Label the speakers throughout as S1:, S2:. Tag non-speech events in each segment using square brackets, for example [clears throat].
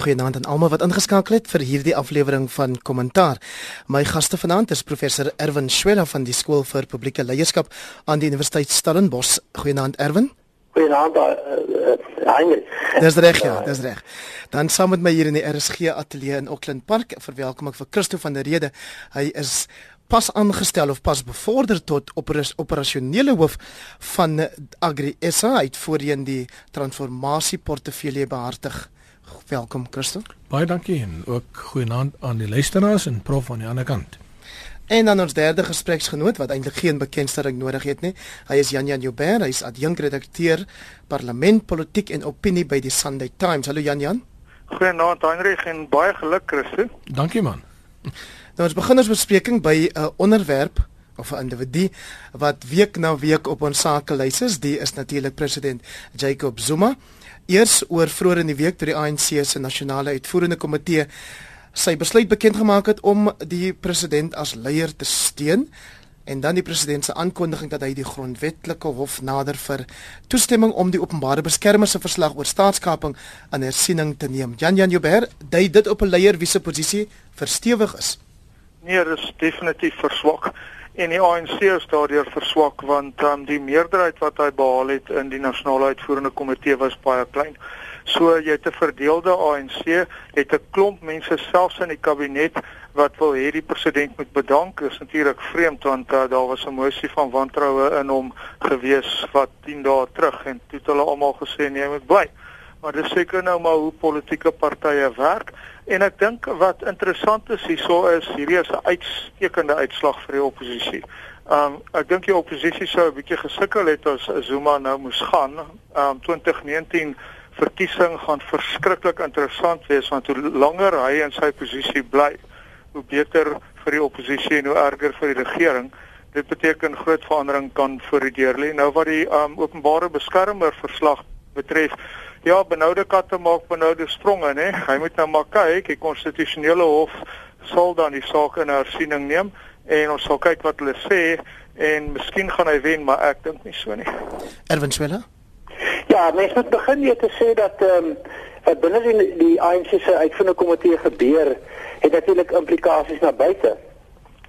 S1: Goeienaand aan almal wat ingeskakel het vir hierdie aflewering van Kommentaar. My gaste vanaand is professor Erwin Schwella van die Skool vir Publieke Leierskap aan die Universiteit Stellenbosch. Goeienaand Erwin.
S2: Goeienaand uh, Heinrich.
S1: Dis reg ja, dis reg. Dan saam met my hier in die RSG ateljee in Auckland Park, verwelkom ek vir Christo van der Rede. Hy is pas aangestel of pas bevorder tot operasionele hoof van Agri SA uit voorheen die transformasie portefeulje behartig. Welkom Christo.
S3: Baie dankie en ook goeienaand aan die luisteraars en prof aan die ander kant.
S1: En dan ons derde gespreksgenoot wat eintlik geen bekendstelling nodig het nie. Hy is Jan Jan Joubert, hy is adjunkredakteur Parlement, Politiek en Opinie by die Sunday Times. Hallo Jan Jan.
S4: Goeienaand Heinrich en baie geluk Christo.
S3: Dankie man.
S1: Nou ons begin ons bespreking by 'n uh, onderwerp of 'n individu wat week na week op ons sakelys is. Die is natuurlik president Jacob Zuma eers oor vroeër in die week toe die ANC se nasionale uitvoerende komitee sy besluit bekend gemaak het om die president as leier te steun en dan die president se aankondiging dat hy die grondwetlike hof nader vir toestemming om die openbare beskermer se verslag oor staatskaping aan hersiening te neem. Jan Jan Joubert, dui dit op 'n leier wie se posisie verstewig is?
S4: Nee, dit is definitief verswak en die ANC is daardeur verswak want um, die meerderheid wat hy behaal het in die nasionale uitvoerende komitee was baie klein. So jy het 'n verdeelde ANC, het 'n klomp mense selfs in die kabinet wat wil hê die president moet bedank. Dit is natuurlik vreemd want uh, daar was 'n mosie van wantroue in hom gewees wat 10 dae terug en toe het hulle almal gesê nee, hy moet bly. Maar dis seker nou maar hoe politieke partye werk. En ek dink wat interessant is hierso is hierdie is 'n uitstekende uitslag vir die oppositie. Um ek dink die oppositie sou 'n bietjie gesukkel het as Zuma nou moes gaan. Um 2019 verkiesing gaan verskriklik interessant wees want hoe langer hy in sy posisie bly, hoe beter vir die oppositie en hoe erger vir die regering. Dit beteken groot verandering kan voor die deur lê. Nou wat die um openbare beskermer verslag betref, Ja, benoude katte maak benoude spronge, né? Hy moet nou maar kyk, die konstitusionele hof sal dan die saak in hersiening neem en ons sal kyk wat hulle sê en miskien gaan hy wen, maar ek dink nie so nie.
S1: Erwin Swela?
S2: Ja, mens moet begin net te sê dat ehm um, binne die, die ANC se uitvoerende komitee gebeur het natuurlik implikasies na buite.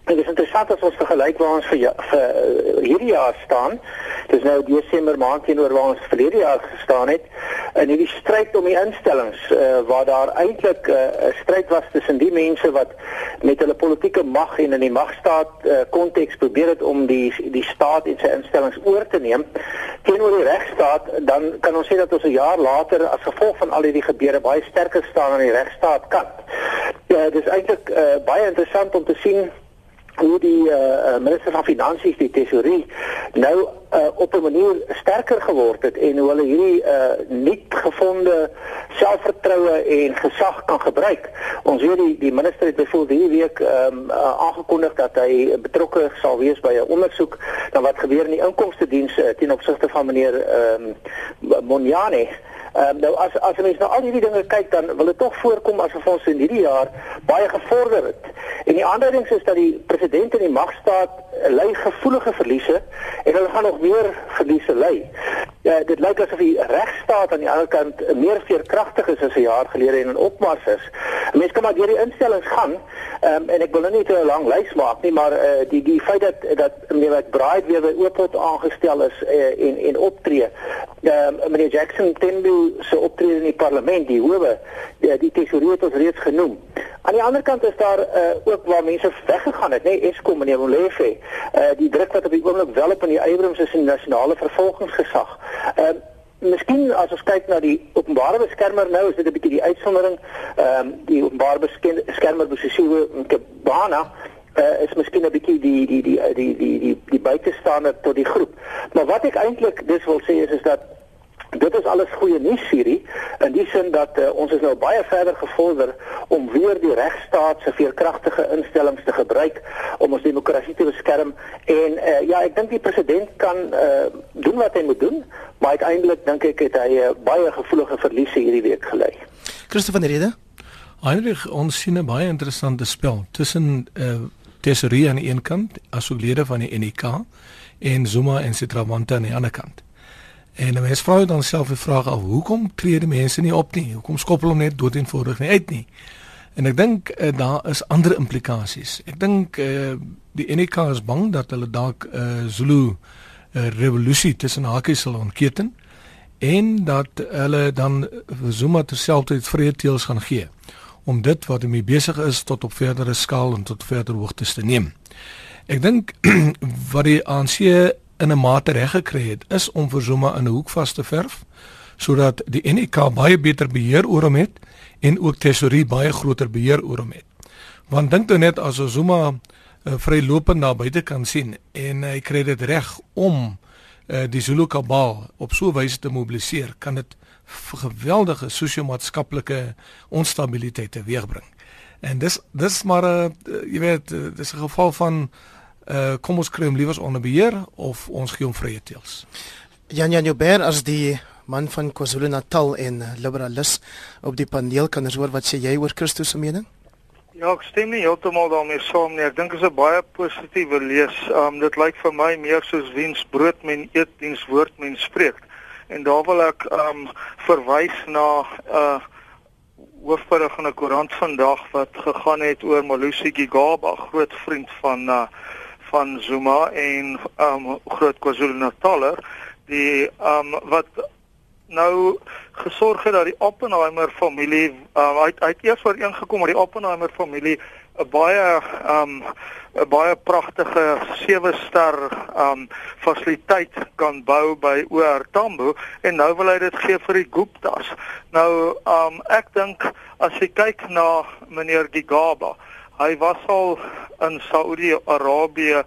S2: Dit is interessant as ons vergelyk waar ons vir, vir uh, hierdie jaar staan. Dis nou Desember maand teenoor waar ons verlede jaar gestaan het in hierdie stryd om die instellings uh, waar daar eintlik eh, 'n uh, stryd was tussen die mense wat met hulle politieke mag en in die magstaat konteks uh, probeer het om die die staat en sy instellings oor te neem teenoor die regstaat, dan kan ons sê dat ons 'n jaar later as gevolg van al hierdie gebeure baie sterker staan aan die regstaat kant. Ja, dis eintlik uh, baie interessant om te sien hoe die uh, minister van finansies die tesourier nou uh, op 'n manier sterker geword het en hoe hulle hierdie uh, nuut gevonde selfvertroue en gesag kan gebruik. Ons weet die die minister het byvoorbeeld hierdie week um, uh, aangekondig dat hy betrokke sal wees by 'n ondersoek na wat gebeur in die inkomste diens uh, ten opsigte van meneer um, Monjane. Ehm um, nou as as mense nou al hierdie dinge kyk dan wil dit tog voorkom asof ons in hierdie jaar baie gevorder het. En die aanduiding is dat die president in die magstaat lei gevoelige verliese en hulle gaan nog meer verliese lei. Ja, dit lyk asof die regstaat aan die ander kant meer veerkragtig is as 'n jaar gelede en in opmars is. Mense kan maar deur die instellings gaan um, en ek wil nou nie te lank lys maak nie, maar uh, die die feit dat dat meneer McBride weer by Oopot aangestel is uh, en en optree. Um, meneer Jackson Tenbu se optrede in die parlement, die howe, die, die tesourier het ons reeds genoem. Aan die ander kant is daar uh, ook waar mense weggegaan het, nê, nee, Eskom meneer Molefe, uh, die druk wat op die oomblik wel op in die Eybrims is in die nasionale vervolgingsgesag. Ehm uh, Miskien as ons kyk na die openbare beskermer nou is dit 'n bietjie die uitsondering. Ehm um, die openbare beskermer Bosisiwe Nkebana uh, is miskien 'n bietjie die die die die die die die buitestander tot die groep. Maar wat ek eintlik dis wil sê is is dat Dit is alles goeie nuus hierdie in die sin dat uh, ons is nou baie verder gevorder om weer die regstaat se veerkragtige instellings te gebruik om ons demokrasie te beskerm en uh, ja ek dink die president kan uh, doen wat hy moet doen maar uiteindelik dink ek het hy uh, baie gevoelige verliese hierdie week gelei.
S1: Christoffel van der Rede.
S3: Heinrich ons sien 'n baie interessante spel tussen uh, Tesorie aan die een kant asook lede van die NEK en Zuma en Sitrawanta aan die ander kant. En 'n mens vra dan self die vraag af, hoekom tree die mense nie op nie? Hoekom skop hulle net dood eenvoudig nie uit nie? En ek dink uh, daar is ander implikasies. Ek dink uh, die NK is bang dat hulle dalk 'n uh, Zulu uh, revolusie tussen hakies sal ontketen en dat hulle dan Zuma terselfdertyd vrye teels gaan gee om dit wat hom besig is tot op verdere skaal en tot verdere hoogtes te neem. Ek dink [clears throat] wat die ANC in 'n mate reg gekry het is om vir Zuma in 'n hoek vas te verf sodat die NK baie beter beheer oor hom het en ook tesorie baie groter beheer oor hom het. Want dink nou net as Zuma uh, vrylopend na buite kan sien en hy kry dit reg om uh, die Zulu kabal op so 'n wyse te mobiliseer, kan dit geweldige sosio-maatskaplike onstabiliteit teweegbring. En dis dis maar 'n uh, jy weet dis 'n geval van uh, kom ons kry hom liewers onder beheer of ons gee hom vrye teels.
S1: Jan Jan Joubert as die man van KwaZulu-Natal en liberalis op die paneel kan ons hoor wat sê jy oor Christus se mening?
S4: Ja, ek stem nie heeltemal daarmee saam nie. Ek dink dit is 'n baie positiewe lees. Um dit lyk vir my meer soos wiens brood men eet, diens woord men spreek. En daar wil ek um verwys na 'n uh, hoofberig in 'n koerant vandag wat gegaan het oor Malusi Gigaba, groot vriend van uh, van Zuma en um groot KwaZulu-Nataler die um wat nou gesorg het dat die Oppenheimer familie uh, uit uit eers ooreengekom met die Oppenheimer familie 'n baie um 'n baie pragtige sewe ster um fasiliteit kan bou by OR Tambo en nou wil hy dit gee vir die Guptas. Nou um ek dink as jy kyk na meneer Gigaba, hy was al in Saudi-Arabië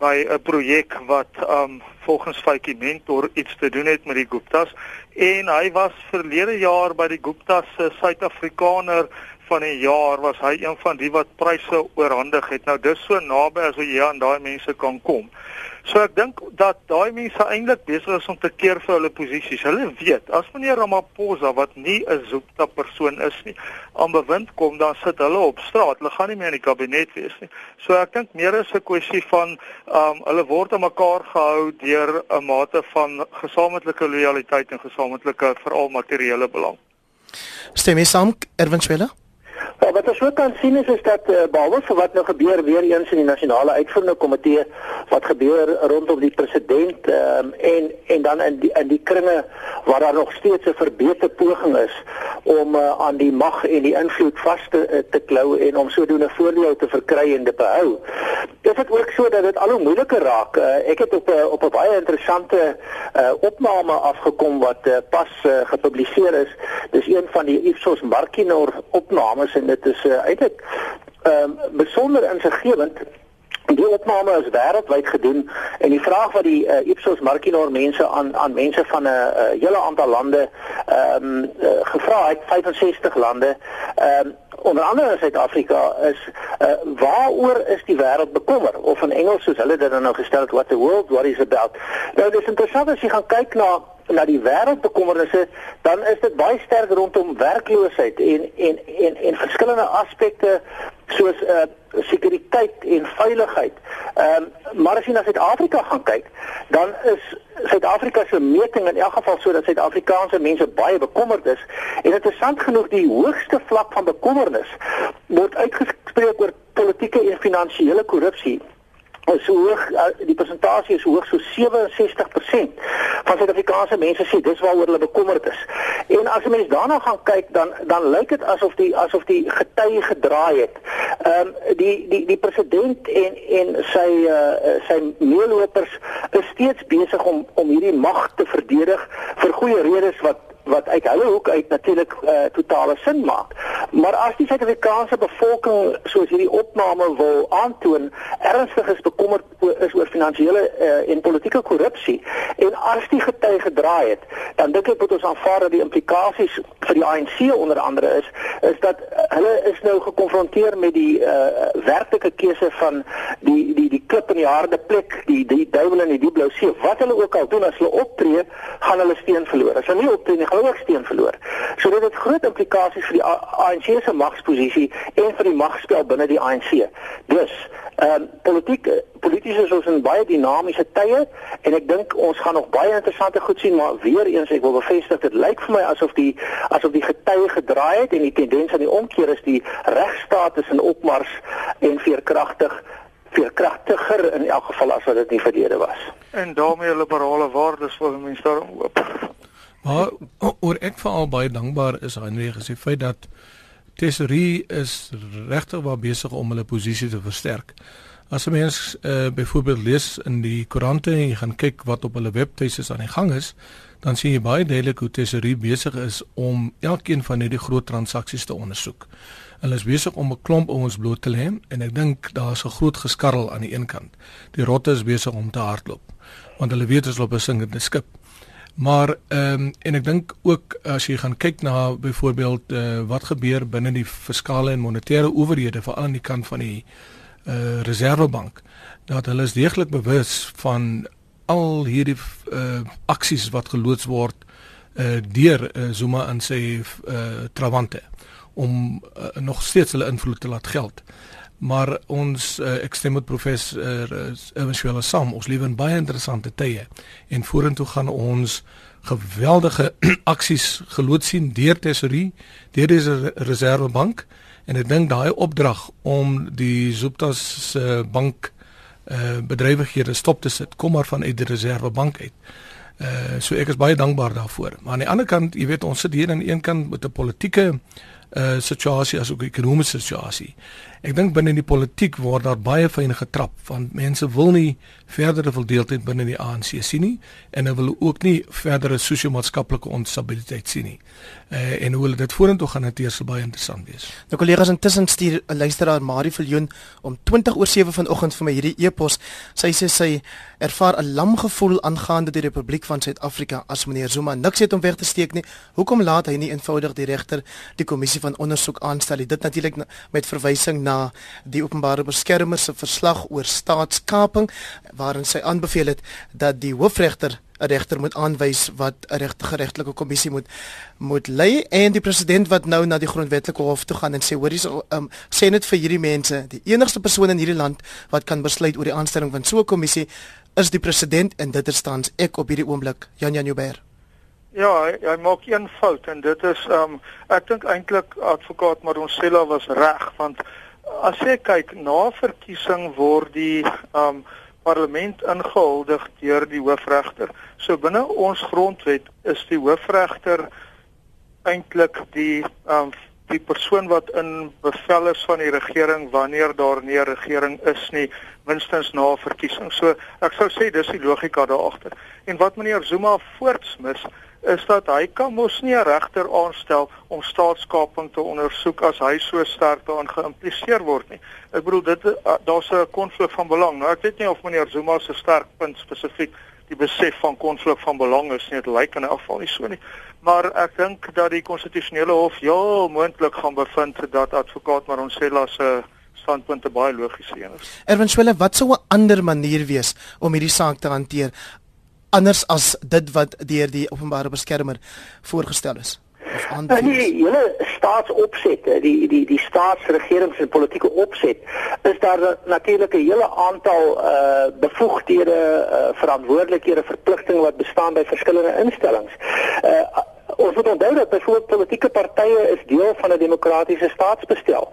S4: by 'n projek wat um volgens Faitjie Mentor iets te doen het met die Guptas. En hy was verlede jaar by die Guptas se Suid-Afrikaner van die jaar was hy een van die wat pryse oorhandig het. Nou dis so naby as wat jy aan daai mense kan kom. So ek dink dat daai mense eintlik besig is om te keer vir hulle posisies. Hulle weet as meneer Ramaphosa wat nie 'n Zupta persoon is nie, aan bewind kom dan sit hulle op straat. Hulle gaan nie meer in die kabinet wees nie. So ek dink meer is 'n kwessie van um hulle word aan mekaar gehou deur 'n mate van gesamentlike lojaliteit en gesamentlike veral materiële belang.
S1: Stem jy saam, Erwin Swela?
S2: Ja, wat ons ook kan sien is is dat uh, behalwe vir wat nou gebeur weer eens in die nasionale uitvoerende komitee wat gebeur rondom die president um, en en dan in die in die kringe waar daar nog steeds 'n verbeter poging is om uh, aan die mag en die invloed vas te, uh, te klou en om sodoende voordeel te verkry en te behou. Dit ook so dat dit al hoe moeiliker raak? Uh, ek het op 'n op 'n baie interessante uh, opname afgekom wat uh, pas uh, gepubliseer is. Dis een van die Ipsos Markinor opnames en dit is uh, eintlik ehm um, besonder insiggewend Die opname is wêreldwyd gedoen en die vraag wat die uh, Ipsos Markinor mense aan aan mense van 'n uh, hele aantal lande ehm um, uh, gevra het 65 lande ehm um, onder andere in Suid-Afrika is uh, waaroor is die wêreld bekommer of in Engels soos hulle dit nou gestel het what the world worries about. Nou dis interessant as jy gaan kyk na na die wêreldbekommernisse, dan is dit baie sterk rondom werkloosheid en en en en verskillende aspekte soos uh sekuriteit en veiligheid. Ehm um, maar as jy na Suid-Afrika gaan kyk, dan is Suid-Afrika se meting in elk geval sodat Suid-Afrikaanse mense baie bekommerd is. En interessant genoeg die hoogste vlak van bekommernis word uitgespreek oor politieke en finansiële korrupsie is hoog uh, die persentasie is hoog so 67% van Suid-Afrikaanse mense sê dis waaroor hulle bekommerd is. En as 'n mens daarna gaan kyk dan dan lyk dit asof die asof die gety gedraai het. Ehm um, die die die president en en sy uh, sy meelopers is steeds besig om om hierdie mag te verdedig vir goeie redes wat wat uit hulle hoek uit natuurlik uh, totale sin maak. Maar as die Suid-Afrikaanse bevolking soos hierdie opname wil aantoon ernstig is bekommerd is oor finansiële uh, en politieke korrupsie en as die getuig gedraai het, dan dink ek moet ons aanvaar dat die implikasies vir die ANC onder andere is is dat hulle is nou gekonfronteer met die uh, werklike keuse van die die die klip in die harde plek, die die duiwel in die diep blou see, wat hulle ook al doen as hulle optree, gaan hulle steen verloor. As hulle nie optree nie, ook steen verloor. So dit het groot implikasies vir die ANC se magsposisie en vir die magspel binne die ANC. Dus Ehm um, politiek polities is ons in baie dinamiese tye en ek dink ons gaan nog baie interessante goed sien maar weer eens ek wil bevestig dit lyk vir my asof die asof die getye gedraai het en die tendens aan die omkeer is die regstaat is in opmars en veerkragtig veerkragtiger in elk geval as wat dit in die verlede was.
S4: En daarmee liberale waardes vir mense daarom hoop.
S3: Maar oor ek veral baie dankbaar is aan die gesê feit dat Tesorie is regtig waar besig om hulle posisie te versterk. As 'n mens uh, byvoorbeeld lees in die koerante en jy gaan kyk wat op hulle webtuise aan die gang is, dan sien jy baie duidelik hoe Tesorie besig is om elkeen van hierdie groot transaksies te ondersoek. Hulle is besig om 'n klomp ons bloot te lê en ek dink daar's 'n groot geskarrel aan die een kant. Die rotte is besig om te hardloop want hulle weet ons loop 'n sinkende skip. Maar ehm um, en ek dink ook as jy gaan kyk na byvoorbeeld uh, wat gebeur binne die fiskale en monetêre owerhede veral aan die kant van die uh, Reservebank dat hulle is deeglik bewus van al hierdie uh, aksies wat geloods word uh, deur uh, Zuma en sy uh, trawante om uh, nog steeds hulle invloed te laat geld maar ons uh, ek stem met professor eventueel uh, saam. Ons lewe in baie interessante tye. En vorentoe gaan ons geweldige [clears throat] aksies geloods sien deur tesorie deur die reservebank. En ek dink daai opdrag om die Zuptas se uh, bank uh, bedrywighede stop te sit kom maar van uit die reservebank uit. Uh, so ek is baie dankbaar daarvoor. Maar aan die ander kant jy weet ons sit hier aan een kant met 'n politieke uh, situasie as ook 'n ekonomiese situasie Ek dink binne die politiek word daar baie fyn getrap want mense wil nie verdere verdeeldheid binne die ANC sien nie en hulle wil ook nie verdere sosio-maatskaplike onstabiliteit sien nie. Uh, en hoe dit vorentoe gaan hanteer sal baie interessant wees.
S1: Nou kollegas intussen stuur 'n luisteraar Marie Viljoen om 20 oor 7 vanoggend vir my hierdie e-pos. Sy sê sy ervaar 'n lam gevoel aangaande die Republiek van Suid-Afrika as meneer Zuma niks het om weg te steek nie. Hoekom laat hy nie eenvoudig die regter die kommissie van ondersoek aanstel nie? Dit natuurlik met verwysing na die openbare beskermer se verslag oor staatskaping waarin sy aanbeveel het dat die hoofregter 'n regter moet aanwys wat 'n regte regtelike kommissie moet moet lei en die president wat nou na die grondwetlike hof toe gaan en sê hoor hier's um, sê net vir hierdie mense die enigste persoon in hierdie land wat kan besluit oor die aanstelling van so 'n kommissie is die president en dit is tans ek op hierdie oomblik Jan Jan Joubert.
S4: Ja, hy, hy maak een fout en dit is ehm um, ek dink eintlik advokaat Maronsela was reg want as jy kyk na verkiesing word die um parlement ingehuldig deur die hoofregter. So binne ons grondwet is die hoofregter eintlik die um die persoon wat in bevel is van die regering wanneer daar nie 'n regering is nie, minstens na 'n verkiesing. So ek sou sê dis die logika daar agter. En wat meneer Zuma voortsmis is dat hy kan mos nie 'n regter aanstel om staatskaping te ondersoek as hy so sterk daarin geïmpliseer word nie. Ek bedoel dit eh, daar's 'n konflik van belang. Nou ek weet nie of meneer Zuma se sterk punt spesifiek die besef van konflik van belang is nie. Dit lyk in 'n geval nie so nie. Maar ek dink dat die konstitusionele hof ja moontlik gaan bevind dat advokaat Maronsela se standpunte baie logies is.
S1: Erwin Swelle, wat sou 'n ander manier wees om hierdie saak te hanteer? Anders as dit wat deur die openbare beskermer voorgestel is
S2: of. Nou, die hele staatsopset, die die die staatsregerings en politieke opset is daar natuurlik 'n hele aantal uh bevoegdhede, uh, verantwoordelikhede, verpligtinge wat bestaan by verskillende instellings. Uh ons moet onthou dat byvoorbeeld politieke partye is deel van 'n demokratiese staatsbestel.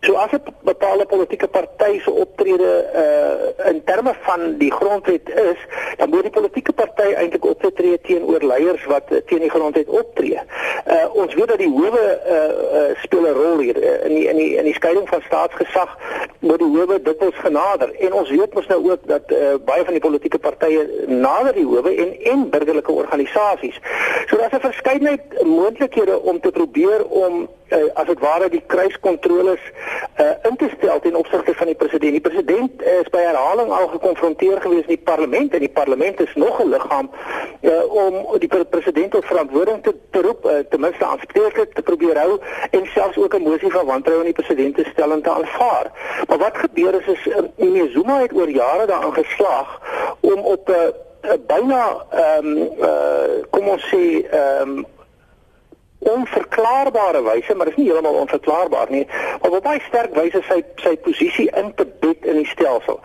S2: So as 'n bepaalde politieke party se optrede uh in terme van die grondwet is, dan moet die politieke party eintlik optree teenoor leiers wat uh, teen die grondwet optree. Uh ons weet dat die howe uh, uh speel 'n rol hier uh, in die in die in die skeiding van staatsgesag moet die howe dikwels genader en ons weet mos nou ook dat uh, baie van die politieke partye nader die howe en en burgerlike organisasies. So daar's 'n verskeidenheid moontlikhede om te probeer om uh, as dit ware die kruiskontroles uh, in te stel ten opsigte van die president. Die president is by herhaling al gekonfronteer gewees in die parlement en die parlement is nog 'n liggaam uh, om die president tot verantwoording te, te roep, uh, ten minste aanspreeklik te probeer hou en selfs ook 'n mosie van wantroue aan die president te stel en te aanvaar. Maar wat gebeur is is uh, Zuma het oor jare daaraan geslaag om op 'n uh, uh, byna ehm um, uh, kom ons sê ehm um, onverklaarbare wyse, maar dit is nie heeltemal onverklaarbaar nie, maar op baie sterk wyse sy sy posisie in te bed in die stelsel.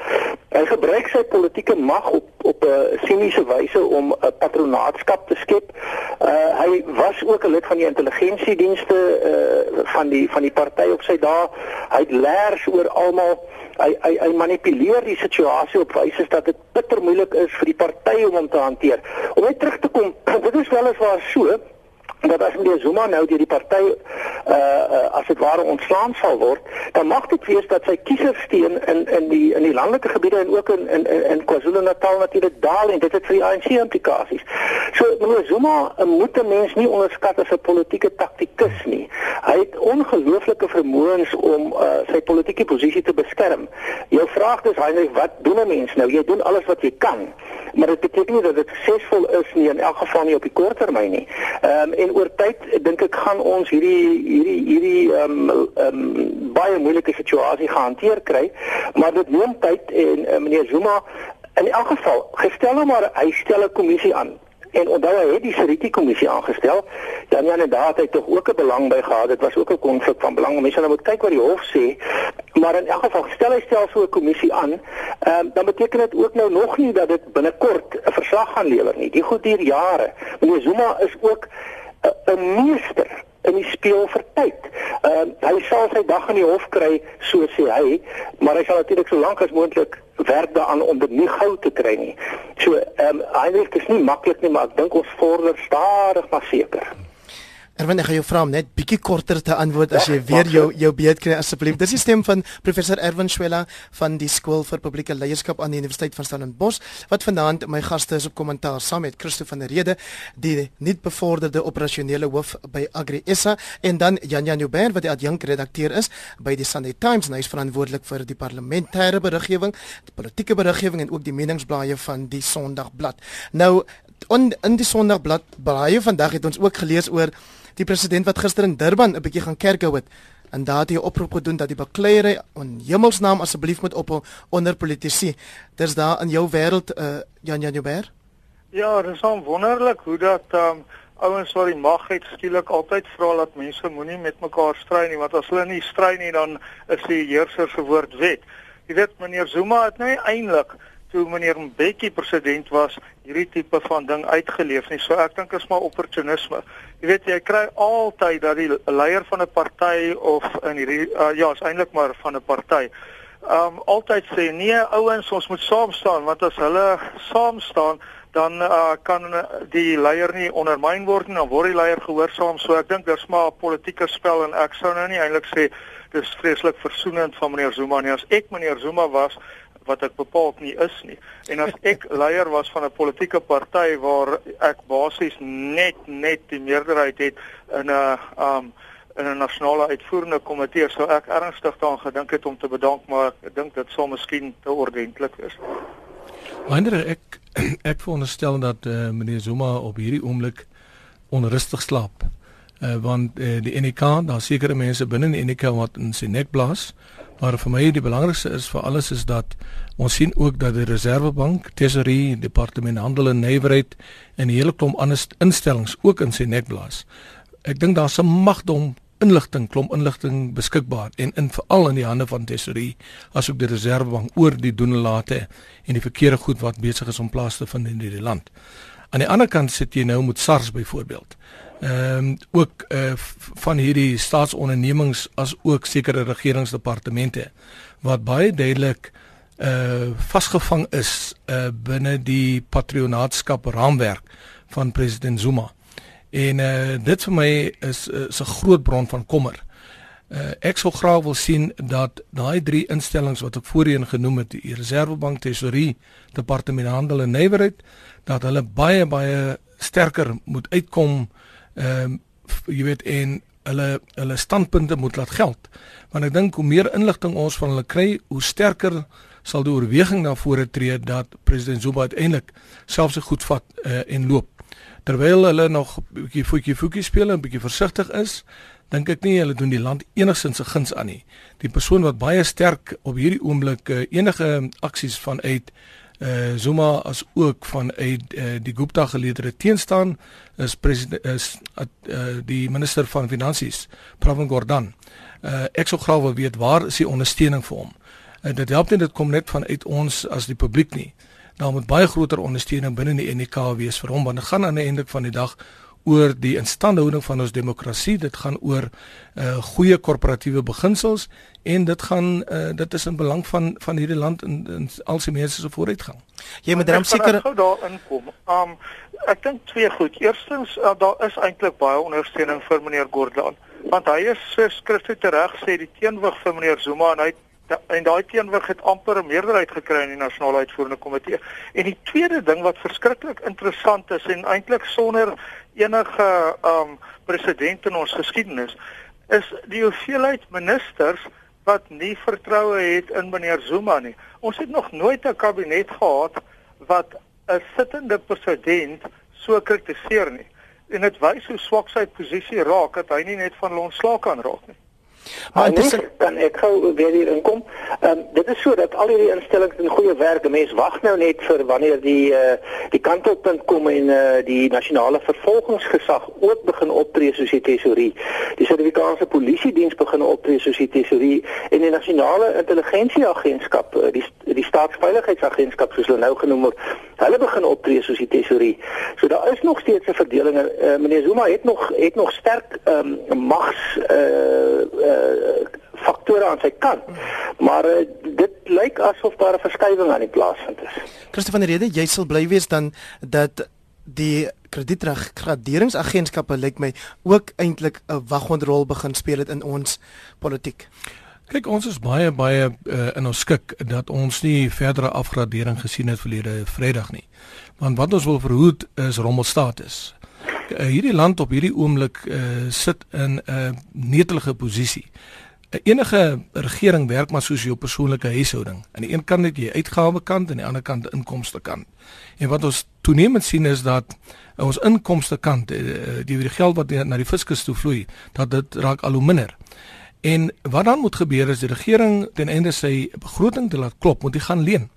S2: Hy gebruik sy politieke mag op op 'n uh, siniese wyse om 'n patronaatskap te skep. Uh hy was ook 'n lid van die intelligensiedienste uh van die van die party op sy dae. Hy het leers oor almal hy hy hy manipuleer die situasie op wyse dat dit bitter moeilik is vir die party om hom te hanteer. Om net terug te kom, [clears throat] dit is wel eens so dat as meneer Zuma nou deur die party uh, uh as dit ware ontslaan sal word, dan mag dit wees dat sy kiesersteen in in die in die landelike gebiede en ook in in in KwaZulu-Natal natuurlik daal en dit het vir die ANC implikasies. So meneer Zuma uh, moet 'n mens nie onderskat as 'n politieke taktikus nie. Hy het ongelooflike vermoëns om uh sy politieke posisie te beskerm. Jou vraag is Heinrich, wat doen 'n mens nou? Jy doen alles wat jy kan. Maar dit beteken nie dat dit suksesvol is nie in elk geval nie op die kort termyn nie. Ehm um, en oor tyd dink ek gaan ons hierdie hierdie hierdie ehm um, um, baie moeilike situasie gehanteer kry, maar dit neem tyd en uh, meneer Zuma in elk geval gestel hom maar hy stel 'n kommissie aan. En onthou hy het die Seriti kommissie aangestel. Dan ja inderdaad hy tog ook 'n belang by gehad. Dit was ook 'n konflik van belang. Mense nou moet kyk wat die hof sê. Maar in elk geval stel hy stel so 'n kommissie aan um, dan beteken dit ook nou nog nie dat dit binnekort 'n verslag gaan lewer nie. Die goed duur jare. Meneer Zuma is ook 'n meester in die speel vir tyd. Ehm uh, hy sal sy dag in die hof kry, so sê hy, maar hy sal natuurlik so lank as moontlik werk daaraan om dit nie gou te kry nie. So ehm um, eintlik is nie maklik nie, maar ek dink ons vorder stadig maar seker.
S1: Erwin, ek gaan jou vra om net bietjie korter te antwoord as jy weer jou jou beurt kry asseblief. Dis die stem van professor Erwin Swela van die Skool vir Publieke Leierskap aan die Universiteit van Stellenbosch wat vanaand my gaste is op kommentaar saam met Christo van der Rede, die nuut bevorderde operasionele hoof by Agri SA en dan Janja Newberg wat die adjunk redakteur is by die Sunday Times en hy is verantwoordelik vir die parlementêre beriggewing, die politieke beriggewing en ook die meningsblaaie van die Sondagblad. Nou on, in die Sondagblad baie vandag het ons ook gelees oor die president wat gister in Durban 'n bietjie gaan kerk hou het en daar het hy oproep gedoen dat die bakleierery in hemelsnaam asseblief moet ophou onder politici. Dis daar in jou wêreld uh Jan Jan Joubert?
S4: Ja, dit is so wonderlik hoe dat um ouens wat die mag het skielik altyd vra dat mense moenie met mekaar stry nie want as hulle nie stry nie dan is die heerser se woord wet. Jy weet meneer Zuma het nou eintlik toe meneer Mbeki president was hierdie tipe van ding uitgeleef nie. So ek dink is maar opportunisme. Jy weet jy kry altyd dat die leier van 'n party of in hierdie uh, ja, is eintlik maar van 'n party. Um altyd sê nee ouens, ons moet saam staan want as hulle saam staan dan uh, kan die leier nie ondermyn word nie, dan word die leier gehoorsaam. So ek dink dis maar 'n politieke spel en ek sou nou nie eintlik sê dis vreeslik versoenend van meneer Zuma nie. As ek meneer Zuma was, wat ek bepaald nie is nie. En as ek [laughs] leier was van 'n politieke party waar ek basies net net die meerderheid het in 'n um in 'n nasionale uitvoerende komitee, sou ek ernstig daaraan gedink het om te bedank, maar ek dink dit sou miskien te ordentlik wees.
S3: Wanneer ek [clears throat] ek veronderstel dat uh, meneer Zuma op hierdie oomblik onrustig slaap. Uh, want uh, die NK, daar sekerre mense binne die NK wat in sy nek blaas. Maar vir my die belangrikste is vir alles is dat ons sien ook dat die Reservebank, Tesorie, Departement Handel en Nywerheid en 'n hele klomp ander instellings ook in sy nek blaas. Ek dink daar's 'n magdom inligting, klomp inligting beskikbaar en in veral in die hande van Tesorie asook die Reservebank oor die doen en late en die verkeerde goed wat besig is om plaas te vind in hierdie land. Aan die ander kant sit jy nou met SARS byvoorbeeld ehm um, ook uh, van hierdie staatsondernemings as ook sekere regeringsdepartemente wat baie duidelik uh vasgevang is uh binne die patronaatskap raamwerk van president Zuma. En uh dit vir my is is 'n groot bron van kommer. Uh ek sou graag wil sien dat daai drie instellings wat ek voorheen genoem het, die Reservebank, Tesorie, Departement Handel en Nywerheid, dat hulle baie baie sterker moet uitkom uh ehm um, jy weet en hulle hulle standpunte moet laat geld. Want ek dink hoe meer inligting ons van hulle kry, hoe sterker sal die oorweging na vore tree dat president Zuma uiteindelik self se goed vat uh, en loop. Terwyl hulle nog 'n bietjie voetjie voetjie speel en 'n bietjie versigtig is, dink ek nie hulle doen die land enigsins se guns aan nie. Die persoon wat baie sterk op hierdie oomblik uh, enige aksies vanuit uh, Zuma as ook vanuit uh, die Gupta geleedere teenstaan is president is uh, die minister van finansies Pravin Gordhan. Uh, ek sou graag wil weet waar is die ondersteuning vir hom? En dit help nie dit kom net vanuit ons as die publiek nie. Daar moet baie groter ondersteuning binne die NK wees vir hom want dit gaan aan die einde van die dag oor die instandhouding van ons demokrasie. Dit gaan oor uh goeie korporatiewe beginsels en dit gaan uh dit is in belang van van hierdie land en, en al sy mense se vooruitgang.
S1: Jy moet dan seker
S4: gou daarin kom. Um ek dink twee goed. Eerstens uh, daar is eintlik baie ondersteuning vir meneer Gordhan want hy is so skriftelik reg sê die teenwig vir meneer Zuma en hy Da, en daai teenwig het amper 'n meerderheid gekry in die nasionale uitvoerende komitee. En die tweede ding wat verskriklik interessant is en eintlik sonder enige um presedent in ons geskiedenis is die hoeveelheid ministers wat nie vertroue het in meneer Zuma nie. Ons het nog nooit 'n kabinet gehad wat 'n sittende president so kritiseer nie. En dit wys hoe swak sy posisie raak dat hy nie net van ontslae kan raak nie.
S2: Maar intussen kan ek gou weer hier inkom. Ehm um, dit is so dat al hierdie instellings in goeie werk. Mens wag nou net vir wanneer die uh, die kantelpunt kom en uh, die nasionale vervolgingsgesag ook begin optree soos die tesorie. Die Suid-Afrikaanse Polisie Diens begin optree soos die tesorie en die nasionale intelligensieagentskap, uh, die die staatsveiligheidsagentskap soos hulle nou genoem word, hulle begin optree soos die tesorie. So daar is nog steeds 'n verdeling. Uh, meneer Zuma het nog het nog sterk ehm um, mags uh, uh faktore aan sy kant. Maar uh, dit lyk asof daar 'n verskywing aan die plaasvind is.
S1: Christoffel van der Rede, jy sal bly wees dan dat die kredietgraderingsagentskappe lyk my ook eintlik 'n waghondrol begin speel het in ons politiek.
S3: Kyk, ons is baie baie uh, in ons skik dat ons nie verdere afgradering gesien het verlede Vrydag nie. Want wat ons wil verhoed is rommelstatus. Uh, hierdie land op hierdie oomblik uh, sit in 'n uh, netelige posisie. Uh, enige regering werk maar soos jou persoonlike huishouding. Aan die een kant het jy uitgawe kant en aan die ander kant inkomste kant. En wat ons toenemend sien is dat uh, ons inkomste kant uh, die die geld wat na die fiskus toe vloei, dat dit raak al hoe minder. En wat dan moet gebeur is die regering ten einde sy begroting te laat klop, moet hy gaan leen.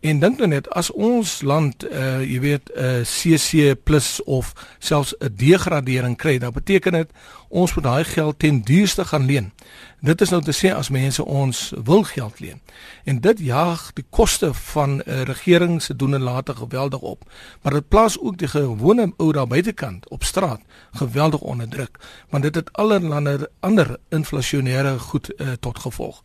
S3: En dink nou net as ons land uh jy weet 'n uh, CC+ of selfs 'n degradering kry, dan beteken dit ons moet daai geld ten duurste gaan leen. Dit is nou te sê as mense ons wil geld leen. En dit jaag die koste van 'n uh, regering se doen en late geweldig op. Maar dit plaas ook die gewone ou daar buitekant op straat geweldig onder druk, want dit het allerlei ander inflasionêre goed uh, tot gevolg.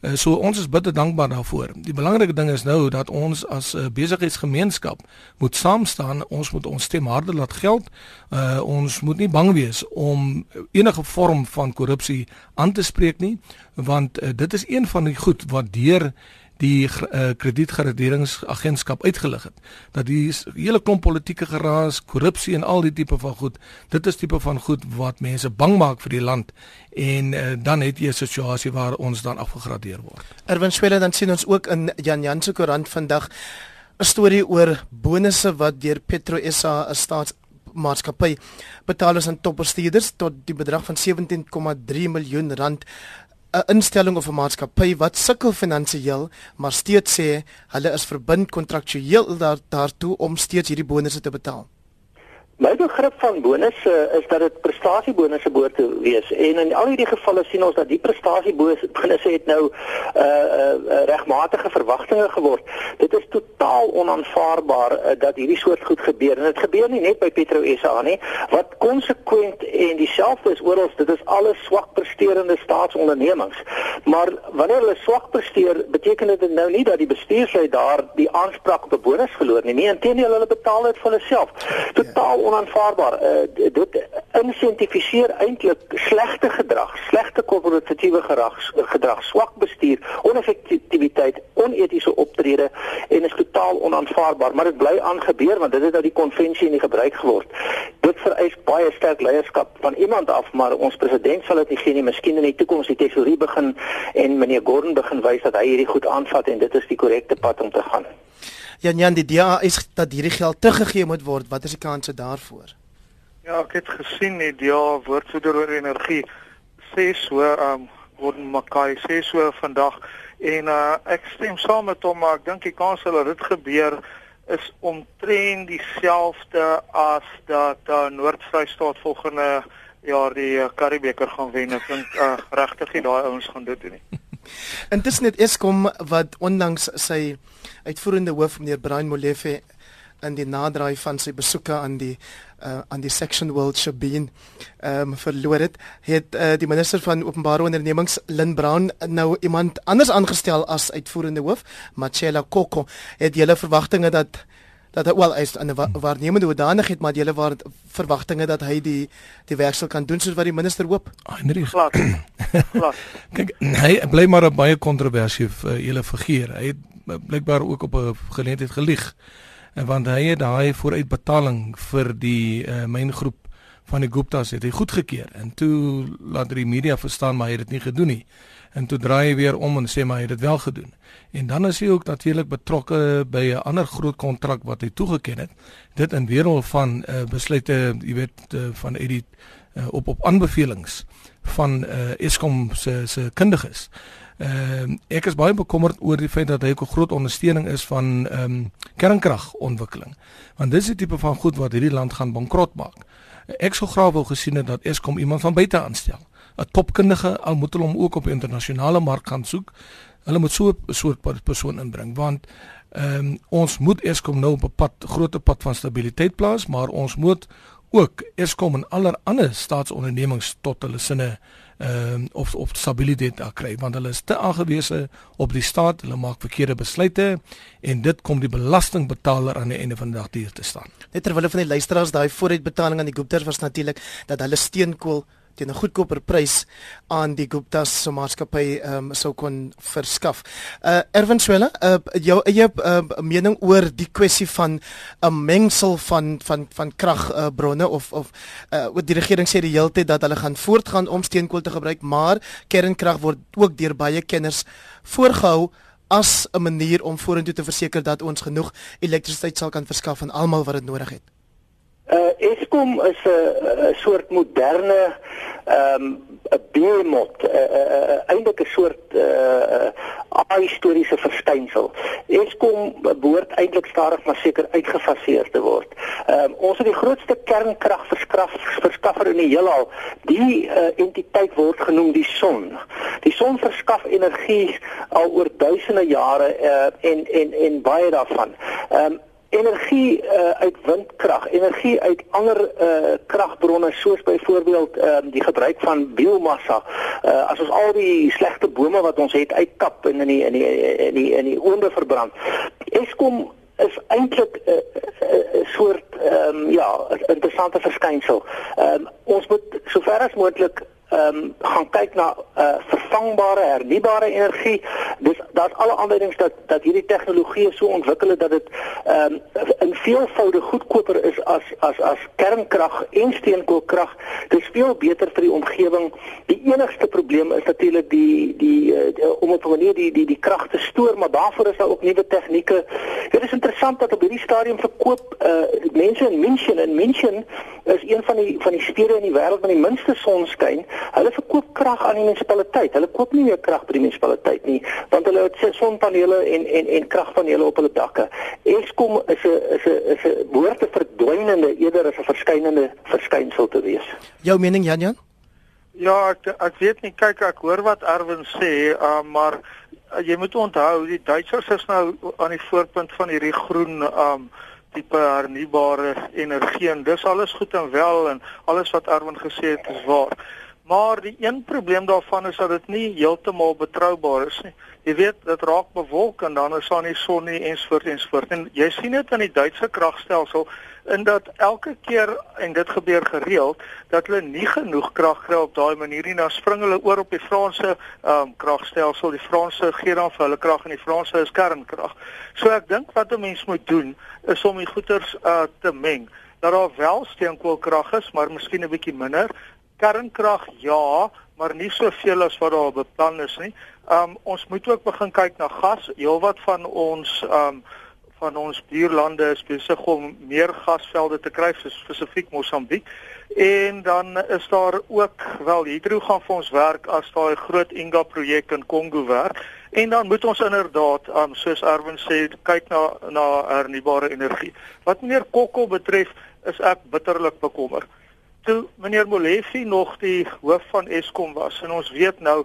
S3: Uh, so ons is bitter dankbaar daarvoor. Die belangrike ding is nou dat ons as 'n uh, besigheidsgemeenskap moet saam staan. Ons moet ons stem harder laat geld. Uh, ons moet nie bang wees om enige vorm van korrupsie aan te spreek nie, want uh, dit is een van die goed wat deur die uh, kredietgraderingsagentskap uitgelig het dat die hele klomp politieke geraas, korrupsie en al die tipe van goed, dit is tipe van goed wat mense bang maak vir die land en uh, dan het jy 'n situasie waar ons dan afgegradeer word.
S1: Erwin Swela dan sien ons ook in Jan Jan se koerant vandag 'n storie oor bonusse wat deur Petro SA 'n staats maatskappy betaal is aan topbestuurders tot die bedrag van 17,3 miljoen rand 'n instelling of 'n maatskappy wat sukkel finansiëel, maar steeds sê hulle is verbind kontraktueel daar, daartoe om steeds hierdie bonusse te betaal.
S2: My begrip van bonusse is dat dit prestasiebonusse behoort te wees en in al hierdie gevalle sien ons dat die prestasiebonusse het nou uh, uh regmatige verwagtinge geword. Dit is totaal onaanvaarbaar uh, dat hierdie soort goed gebeur en dit gebeur nie net by Petro SA nie. Wat konsekwent en dieselfde is oral, dit is alles swak presterende staatsondernemings. Maar wanneer hulle swak presteer, beteken dit nou nie dat die bestuurslid daar die aanspraak op 'n bonus verloor nie. Nee, inteendeel hulle betaal dit vir hulle self. Totaal onaanvaarbaar. Uh, dit insentifiseer eintlik slegte gedrag, slegte korporatiewe gedrag, gedrag, swak bestuur, oneffektiwiteit, onetiese optrede en is totaal onaanvaarbaar, maar dit bly aangebeur want dit het nou die konvensie in die gebruik geword. Dit vereis baie sterk leierskap van iemand af, maar ons president sal dit nie gee nie. Miskien in die toekoms die tesorie begin en meneer Gordon begin wys dat hy hierdie goed aanvat en dit is die korrekte pad om te gaan.
S1: Jan Jan die DA is dat hierdie geld teruggegee moet word. Wat is die kanse daarvoor?
S4: Ja, ek het gesien die DA woordvoerder oor energie sê so um Gordon Mackay sê so vandag en uh, ek stem saam met hom maar ek dink die kans dat dit gebeur is omtrent dieselfde as dat uh, Noord-Vrystaat volgende jaar die uh, Karibeker gaan wen. Ek dink uh, regtig nie daai ouens gaan dit doen nie.
S1: Intussen het Eskom wat onlangs sy uitvoerende hoof meneer Brian Molefe in die naderdraai van sy besoeke aan die uh, aan die Section World ehm um, verloor het, het uh, die minister van openbare ondernemings Lynn Brown nou iemand anders aangestel as uitvoerende hoof, Machela Koko. Het julle verwagtinge dat dat hy wel is 'n waarnemende hoedanigheid maar julle waar verwagtinge dat hy die die werk sal kan doen soos wat die minister hoop.
S3: Heinrich. [clears throat] Kyk, hy bly maar 'n baie kontroversie vir uh, julle figuur. Hy het blykbaar ook op 'n geleentheid gelieg. En want hy het daai vooruitbetaling vir die uh, myngroep van die Guptas het hy goedgekeur en toe laat die media verstaan maar hy het dit nie gedoen nie en toe draai hy weer om en sê maar hy het dit wel gedoen. En dan is hy ook natuurlik betrokke by 'n ander groot kontrak wat hy toegeken het. Dit in weerhol van uh, besluite, jy weet, uh, van Eddie uh, op op aanbevelings van uh, Eskom se se kundiges. Ehm uh, ek is baie bekommerd oor die feit dat hy 'n groot ondersteuning is van ehm um, kernkragontwikkeling. Want dis die tipe van goed wat hierdie land gaan bankrot maak. Ek sou graag wou gesien het dat Eskom iemand van buite aanstel. 'n topkundige al moet hulle hom ook op die internasionale mark gaan soek. Hulle moet so 'n soort persoon inbring want ehm um, ons moet Eskom nou op 'n pad groot pad van stabiliteit plaas, maar ons moet ook Eskom en aller ander staatsondernemings tot hulle sinne ehm um, of of stabiliteit daar kry want hulle is te aangewese op die staat, hulle maak verkeerde besluite en dit kom die belastingbetaler aan die einde van die dag duur te staan.
S1: Net terwyl van die luisteraars daai vooruitbetaling aan die Guptas was natuurlik dat hulle steenkool teen 'n goedkoper prys aan die Guptas se maatskappy um, sou kon verskaf. Uh Erwin Swela, uh jou eie uh, mening oor die kwessie van 'n mengsel van van van kragbronne uh, of of uh wat die regering sê die hele tyd dat hulle gaan voortgaan om steenkool te gebruik, maar kernkrag word ook deur baie kenners voorgehou as 'n manier om vorentoe te verseker dat ons genoeg elektrisiteit sal kan verskaf aan almal wat dit nodig het.
S2: Uh Eskom is 'n soort moderne ehm um, 'n beemot, 'n uh, eintlik 'n soort uh ahistoriese verskynsel. Eskom behoort eintlik stadig maar seker uitgefaseer te word. Ehm um, ons het die grootste kernkragverskaffer in die heelal. Die uh, entiteit word genoem die son. Die son verskaf energie al oor duisende jare uh, en en en baie daarvan. Ehm um, energie uh, uit windkrag, energie uit ander uh, kragbronne soos byvoorbeeld um, die gebruik van biomassa. Uh, as ons al die slegte bome wat ons het uitkap en in die in die in die in die oonde verbrand. Eskom is eintlik 'n uh, uh, soort ehm um, ja, interessante verskynsel. Ehm um, ons moet sover as moontlik ehm um, gaan kyk na uh, vervangbare hernubare energie. Dis daar's alle aanduidings dat dat hierdie tegnologie so ontwikkel dat dit ehm um, in veelvoude goedkoper is as as as kernkrag en steenkoolkrag. Dit is veel beter vir die omgewing. Die enigste probleem is natuurlik die die, die om op 'n manier die die die krag te stoor, maar daarvoor is daar ook nuwe tegnieke. Dit is interessant dat op hierdie stadium verkoop uh, mense in München en München is een van die van die stede in die wêreld met die minste sonskyn. Hulle verkoop krag aan die munisipaliteit. Hulle koop nie meer krag by die munisipaliteit nie, want hulle het sonpanele en en en kragpanele op hulle dakke. Eskom is 'n is 'n is 'n behoorte verdwynende eerder as 'n verskynende verskynsel te wees.
S1: Jou mening Jan Jan?
S4: Ja, ek ek weet nie kyk ek hoor wat Erwin sê, uh, maar uh, jy moet onthou die Duitsers is nou aan die voorpunt van hierdie groen um tipe hernubare energie en dis alles goed en wel en alles wat Erwin gesê het is waar Maar die een probleem daarvan is dat dit nie heeltemal betroubaar is nie. Jy weet, dit raak bewolk en dan is daar nie son nie ensvoort ensvoort. En jy sien dit in die Duitse kragstelsel in dat elke keer en dit gebeur gereeld dat hulle nie genoeg krag kry op daai manier nie, dan spring hulle oor op die Franse ehm um, kragstelsel. Die Franse gee dan vir hulle krag en die Franse is kernkrag. So ek dink wat 'n mens moet doen is om die goeters uh, te meng. Dat daar wel steenkoolkrag is, maar miskien 'n bietjie minder. Kernkrag ja, maar nie soveel as wat daar beplan is nie. Um ons moet ook begin kyk na gas. Heelwat van ons um van ons buurlande is besig om meer gasvelde te kry, spesifiek Mosambiek. En dan is daar ook wel hydro gaan vir ons werk as daai groot Inga projek in Kongo werk. En dan moet ons inderdaad, um, soos Erwin sê, kyk na na hernubare energie. Wat meneer Kokko betref, is ek bitterlik bekommerd toe meneer Molefe nog die hoof van Eskom was en ons weet nou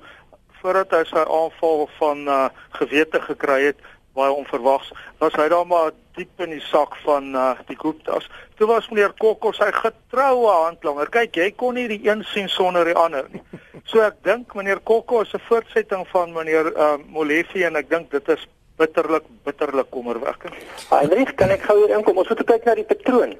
S4: voordat hy sy aanval van uh, gewete gekry het baie onverwags was hy daar maar diep in die sak van uh, die Guptas toe was meneer Kokko sy getroue handlanger kyk jy kon nie die een sien sonder die ander nie so ek dink meneer Kokko is 'n voortsetting van meneer uh, Molefe en ek dink dit is bitterlik bitterlik kommerwekkend.
S2: Heinrich, kan ek gou hier inkom? Ons moet kyk na die patroon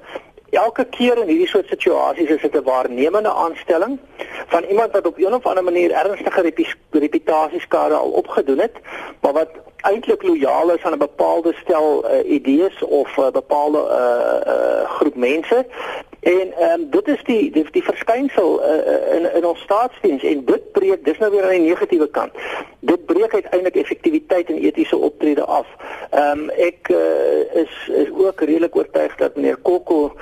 S2: elke keer in hierdie soort situasies is dit 'n waarnemende aanstelling van iemand wat op 'n of ander manier ernstige reputasieskade al opgedoen het, maar wat eintlik lojaal is aan 'n bepaalde stel uh, idees of 'n uh, bepaalde uh, uh, groep mense. En ehm um, dit is die die, die verskynsel uh, in in ons staatsdiens en dit breek dis nou weer aan die negatiewe kant. Dit breek uiteindelik effektiwiteit en etiese optrede af. Ehm um, ek uh, is is ook redelik oortuig dat meneer Kokko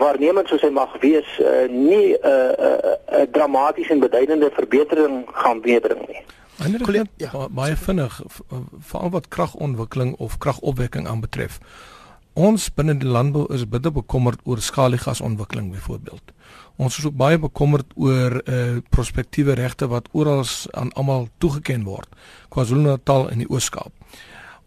S2: waarnemend soos hy mag wees uh, nie 'n uh, uh, uh, dramatiese en beduidende verbetering gaan meebring nie.
S3: Ander ja, baie vinnig veral wat kragontwikkeling of kragopwekking aanbetref. Ons binne die landbou is bitter bekommerd oor skaliegasontwikkeling byvoorbeeld. Ons is ook baie bekommerd oor uh prospektiewe regte wat oral aan almal toegeken word. KwaZulu-Natal en die Oos-Kaap.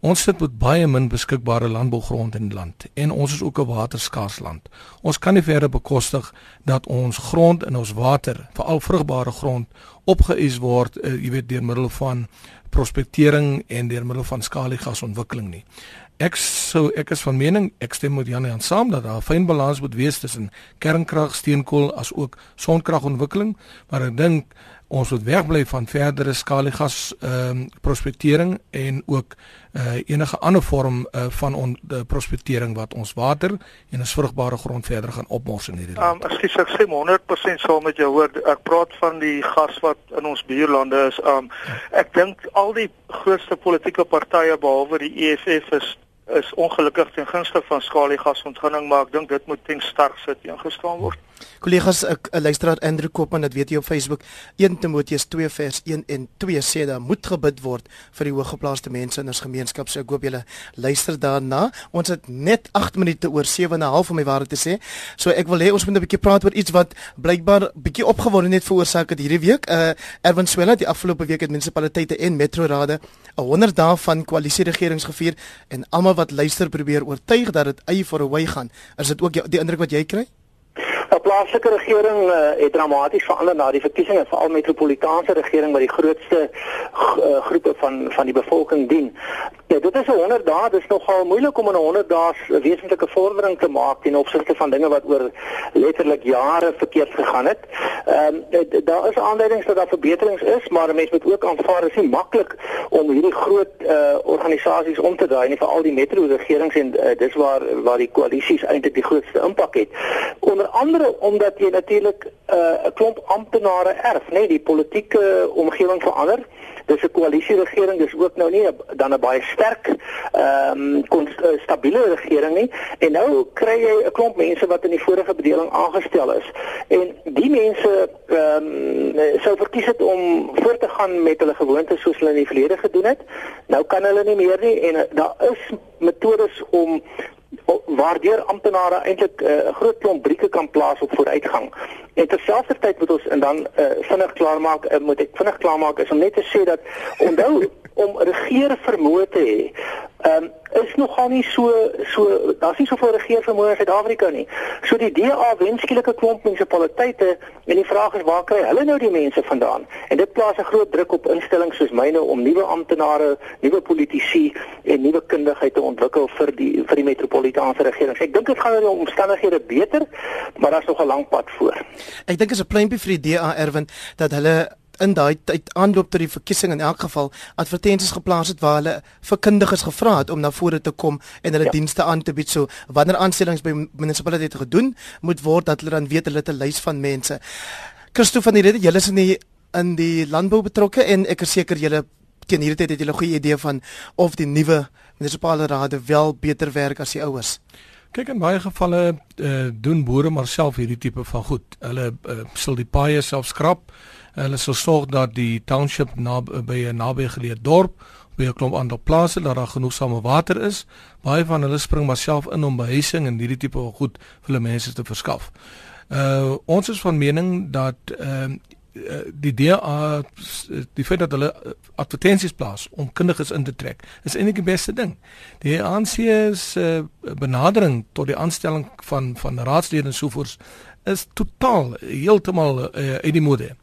S3: Ons sit met baie min beskikbare landbougrond in die land en ons is ook 'n waterskaars land. Ons kan nie verder bekostig dat ons grond en ons water, veral vrugbare grond, opgeëis word, uh, jy weet deur middel van prospektering en deur middel van skaliegasontwikkeling nie. Ek sou ek is van mening ek stem met Janie aan saam dat daar 'n fyn balans moet wees tussen kernkrag, steenkool as ook sonkragontwikkeling, maar ek dink ons moet wegbly van verdere skaliegas ehm um, prospektering en ook uh, enige ander vorm uh, van on, de prospektering wat ons water en ons vrugbare grond verder gaan opmors in hierdie land.
S4: Ehm um, ekskuus ek sê 100% saam met jou hoor. Ek praat van die gas wat in ons buurlande is. Ehm um, ek dink al die grootste politieke partye behalwe die EFF is is ongelukkig ten gunste van skaliegasontginning, maar ek dink dit moet ten sterkste teengestaan word.
S1: Kollegas, ek luisteraar Andrew Kopman, dit weet jy op Facebook, 1 Timoteus 2 vers 1 en 2 sê daar moet gebid word vir die hooggeplaaste mense in ons gemeenskap. So ek hoop julle luister daarna. Ons het net 8 minute oor 7 en 'n half om my waarheid te sê. So ek wil hê ons moet 'n bietjie praat oor iets wat blykbaar bietjie opgewonde net veroorsaak het hierdie week. Uh Erwin Swela, die afgelope week het munisipaliteite en metrorade 'n 100 dae van koalisie regerings gevier en almal wat luister probeer oortuig dat dit eie a way gaan. Is dit ook die indruk wat jy kry?
S2: 'n plaaslike regering uh, het dramaties verander na die verkiesing en veral metropolitaanse regering wat die grootste uh, groepe van van die bevolking dien. Ja, dit is 'n 100 dae, dit is nogal moeilik om in 'n 100 dae 'n wesentlike vordering te maak ten opsigte van dinge wat oor letterlik jare verkeerd gegaan het. Ehm um, daar is aanduidings dat daar verbeterings is, maar mense moet ook aanvaar dit is nie maklik om hierdie groot uh, organisasies om te draai nie vir al die metro regerings en uh, dis waar waar die koalisies eintlik die grootste impak het. Onder andere omdat jy natuurlik 'n uh, klomp amptenare erf, nê, nee, die politieke omgewing verander. Dis 'n koalisieregering dis ook nou nie dan 'n baie sterk ehm um, stabiele regering nie. En nou kry jy 'n klomp mense wat in die vorige bedeling aangestel is. En die mense ehm um, sou verkies het om voort te gaan met hulle gewoontes soos hulle in die verlede gedoen het. Nou kan hulle nie meer nie en uh, daar is metodes om waardeur amptenare eintlik eh, 'n uh, groot klomp brieke kan plaas op vooruitgang. En terselfdertyd moet ons en dan uh, vinnig klaarmaak, uh, moet ek vinnig klaarmaak is om net te sê dat onthou om regeer vermoë te hê ehm um, is nogal nie so so daar's nie soveel regeervermoë in Suid-Afrika nie. So die DA wen skielik 'n klomp munisipaliteite en die vraag is waar kry hulle nou die mense vandaan? En dit plaas 'n groot druk op instellings soos myne om nuwe amptenare, nuwe politici en nuwe kundigheid te ontwikkel vir die vir die metropolitaanse regering. Ek dink dit gaan oor omstandighede beter, maar daar's nog 'n lang pad voor.
S1: Ek dink is 'n pleintjie vir die DA Erwin dat hulle in daai tyd aanloop tot die verkiesing in elk geval advertensies geplaas het waar hulle vir kundiges gevra het om na vore te kom en hulle ja. dienste aan te bied so wanneer aanstellings by munisipaliteite gedoen moet word dat hulle dan weet hulle het 'n lys van mense. Christo van die rede julle is in die in die landbou betrokke en ek is seker julle teen hierdie tyd het julle 'n goeie idee van of die nuwe munisipale rade wel beter werk as die ouers.
S3: Kyk in baie gevalle uh, doen boere maar self hierdie tipe van goed. Hulle uh, sal die paaie self skrap Hulle sal sorg dat die township na by 'n naby geleë dorp by 'n klomp ander plase dat daar genoegsame water is. Baie van hulle spring maar self in om behuising en hierdie tipe van goed vir hulle mense te verskaf. Uh ons is van mening dat ehm uh, die DA die feit dat hulle advertensies plaas om kundiges in te trek is eintlik die beste ding. Die ANC se uh, benadering tot die aanstelling van van raadslede en sovoorts is totaal heeltemal uh, uit die mode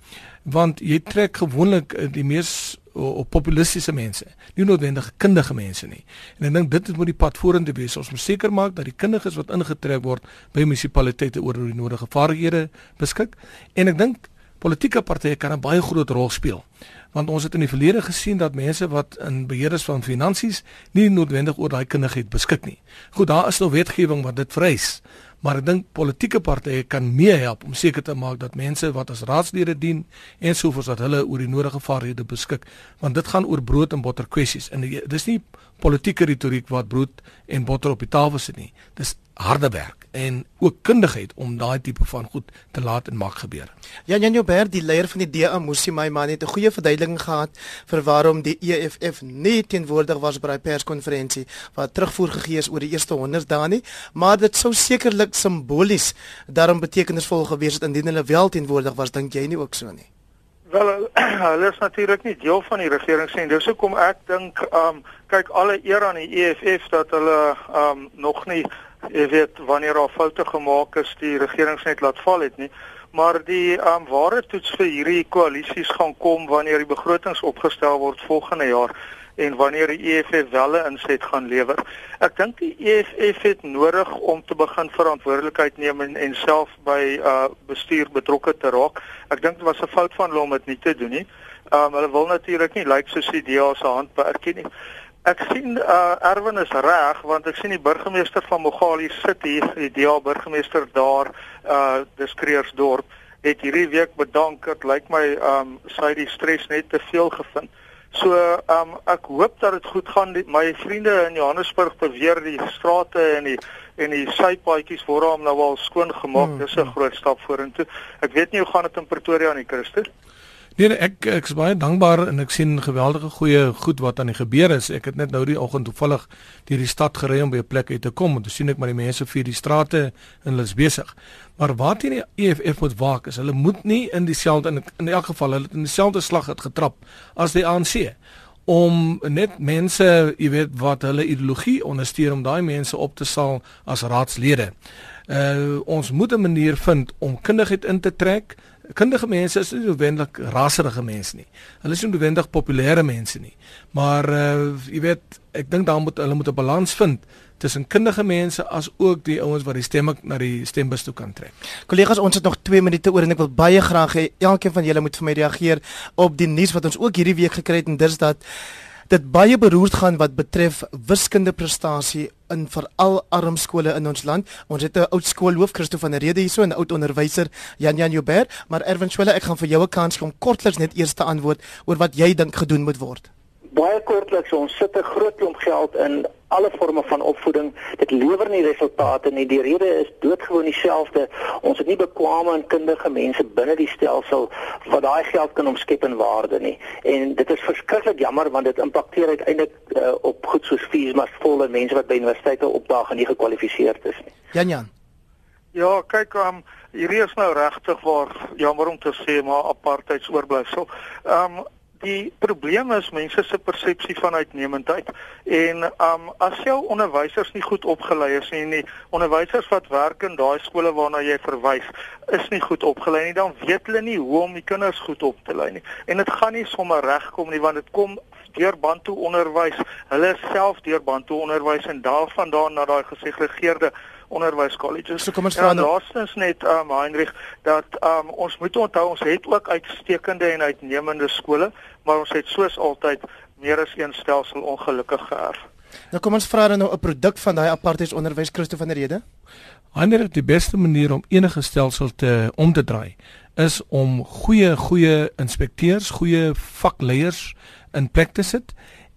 S3: want jy trek gewoonlik eh, die mees op populistiese mense, nie noodwendig kundige mense nie. En ek dink dit moet die pad vorentoe wees. Ons moet seker maak dat die kundiges wat ingetrek word by munisipaliteite oor die nodige vaardighede beskik. En ek dink politieke partye kan 'n baie groot rol speel. Want ons het in die verlede gesien dat mense wat in beheer is van finansies nie noodwendig oor daai kundigheid beskik nie. Goed, daar is nog wetgewing wat dit vereis maar ek dink politieke partye kan meehelp om seker te maak dat mense wat as raadslede dien en sovoorts dat hulle oor die nodige vaardighede beskik. Want dit gaan oor brood en botter kwessies. En dis nie politieke retoriek wat brood en botter op die tafel sit nie. Dis harde werk en ook kundigheid om daai tipe van goed te laat en maak gebeur.
S1: Jan Jan Joubert, die leier van die DA moes my man het 'n goeie verduideliking gehad vir waarom die EFF nie teenwoordig was by die perskonferensie wat terugvoer gegee is oor die eerste 100 dae nie, maar dit sou sekerlik simbolies daarom betekenisvol gewees het indien hulle wel teenwoordig was, dink jy nie ook so nie?
S4: Wel, [clears throat] hulle is natuurlik nie deel van die regering sien. Dis hoekom ek dink, ehm um, kyk alle eer aan die EFF dat hulle ehm um, nog nie jy weet wanneer daar foute gemaak is die regerings net laat val het nie maar die um, ware toets vir hierdie koalisies gaan kom wanneer die begrotings opgestel word volgende jaar en wanneer die EFF welle inset gaan lewer. Ek dink die EFF het nodig om te begin verantwoordelikheid neem en, en self by uh bestuur betrokke te raak. Ek dink dit was 'n fout van hulle om dit nie te doen nie. Um hulle wil natuurlik nie lyk like soos die DA se hand beerken nie. Ek sien uh Erwin is reg want ek sien die burgemeester van Mogale sit hier, die DA burgemeester daar uh Diskreersdorp het hierdie week bedank. Dit lyk my um sy die stres net te veel gevind. So um ek hoop dat dit goed gaan. Die, my vriende in Johannesburg beweer die strate en die en die sypaadjies word nou al skoon gemaak. Hmm. Dis 'n groot stap vorentoe. Ek weet nie hoe gaan dit in Pretoria aan die Christus.
S3: Nee, nee, ek ek is baie dankbaar en ek sien geweldige goeie goed wat aan die gebeur is. Ek het net nou die oggend toevallig deur die stad gery om by 'n plek uit te kom en te sien ek maar die mense vir die strate en hulle is besig. Maar wat hier die EFF moet waak is hulle moet nie in dieselfde in, in elk geval hulle in dieselfde slag het getrap as die ANC om net mense, jy weet, wat hulle ideologie ondersteun om daai mense op te saal as raadslede. Uh ons moet 'n manier vind om kundigheid in te trek kundige mense is nie noodwendig rasserige mense nie. Hulle is nie noodwendig populêre mense nie. Maar uh jy weet, ek dink daar moet hulle moet 'n balans vind tussen kundige mense as ook die ouens wat die stemme na die stembus toe kan trek.
S1: Kollegas, ons het nog 2 minute oor en ek wil baie graag hê elkeen van julle moet vir my reageer op die nuus wat ons ook hierdie week gekry het en dis dat dit baie beroerd gaan wat betref wiskundeprestasie in veral arm skole in ons land. Ons het 'n oud skoolhoof Christo van der Rede hierso en 'n oud onderwyser Jan Jan Joubert, maar Erwin Swela, ek gaan vir jou 'n kans gee om kortliks net eers te antwoord oor wat jy dink gedoen moet word.
S2: Baie kortliks, ons sit 'n groot klomp geld in alle forme van opvoeding. Dit lewer nie resultate nie. Die rede is doodgewoon dieselfde. Ons het nie bekwame en kundige mense binne die stelsel wat daai geld kan omskep in waarde nie. En dit is verskriklik jammer want dit impakteer uiteindelik uh, op goed soos fees maar volle mense wat by universiteite opdaag en nie gekwalifiseerd is nie.
S1: Jan Jan.
S4: Ja, kyk, um, hierdie is nou regtig waar jammer om te sê maar apartheids oorblyfsel. Ehm um, die probleem is mense se persepsie van uitnemendheid en um as jou onderwysers nie goed opgelei is nie, nie onderwysers wat werk in daai skole waarna jy verwys is nie goed opgelei nie, dan weet hulle nie hoe om die kinders goed op te lei nie. En dit gaan nie sommer regkom nie want dit kom deur Bantu onderwys. Hulle self deur Bantu onderwys en daarvandaan na daai gesegregeerde onderwyskolleges.
S1: So kom ons vra
S4: nou laastens net um Heinrich dat um ons moet onthou ons het ook uitstekende en uitnemende skole, maar ons het soos altyd meer as een stelsel ongelukkig geërf.
S1: Nou kom ons vra dan nou 'n produk van daai apartheid onderwys Christo van der Rede.
S3: Heinrich, die beste manier om enige stelsel te om te draai is om goeie goeie inspekteurs, goeie vakleiers in plek te sit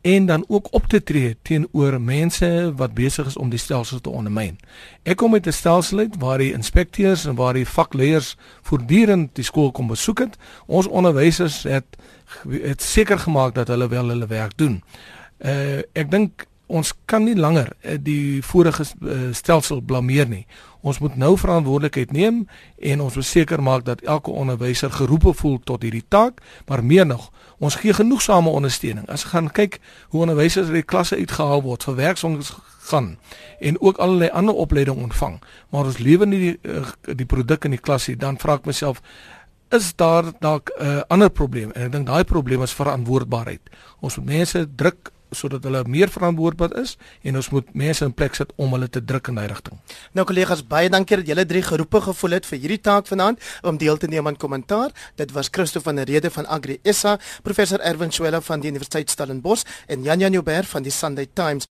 S3: en dan ook op te tree teenoor mense wat besig is om die stelsel te ondermyn. Ek kom met 'n stelsel uit waar die inspekteurs en waar die vakleiers voortdurend die skool kom besoek het. Ons onderwysers het het seker gemaak dat hulle wel hulle werk doen. Uh ek dink ons kan nie langer uh, die vorige uh, stelsel blameer nie. Ons moet nou verantwoordelikheid neem en ons moet seker maak dat elke onderwyser geroepe voel tot hierdie taak, maar meer nog, ons gee genoegsame ondersteuning. As jy gaan kyk hoe onderwysers uit die klasse uitgehaal word vir werksonderwys gaan en ook allerlei ander opleiding ontvang, maar ons lewe nie die uh, die produk in die klas nie, dan vra ek myself is daar dalk 'n uh, ander probleem en ek dink daai probleem is verantwoordbaarheid. Ons moet mense druk sodat hulle meer verantwoordbaar is en ons moet mense in plek sit om hulle te druk in daai rigting.
S1: Nou kollegas, baie dankie dat julle drie geroepe gevoel het vir hierdie taak vanaand om deel te neem aan kommentaar. Dit was Christo van der Rede van Agri SA, professor Erwin Swela van die Universiteit Stellenbosch en Jan Jan Joubert van die Sunday Times.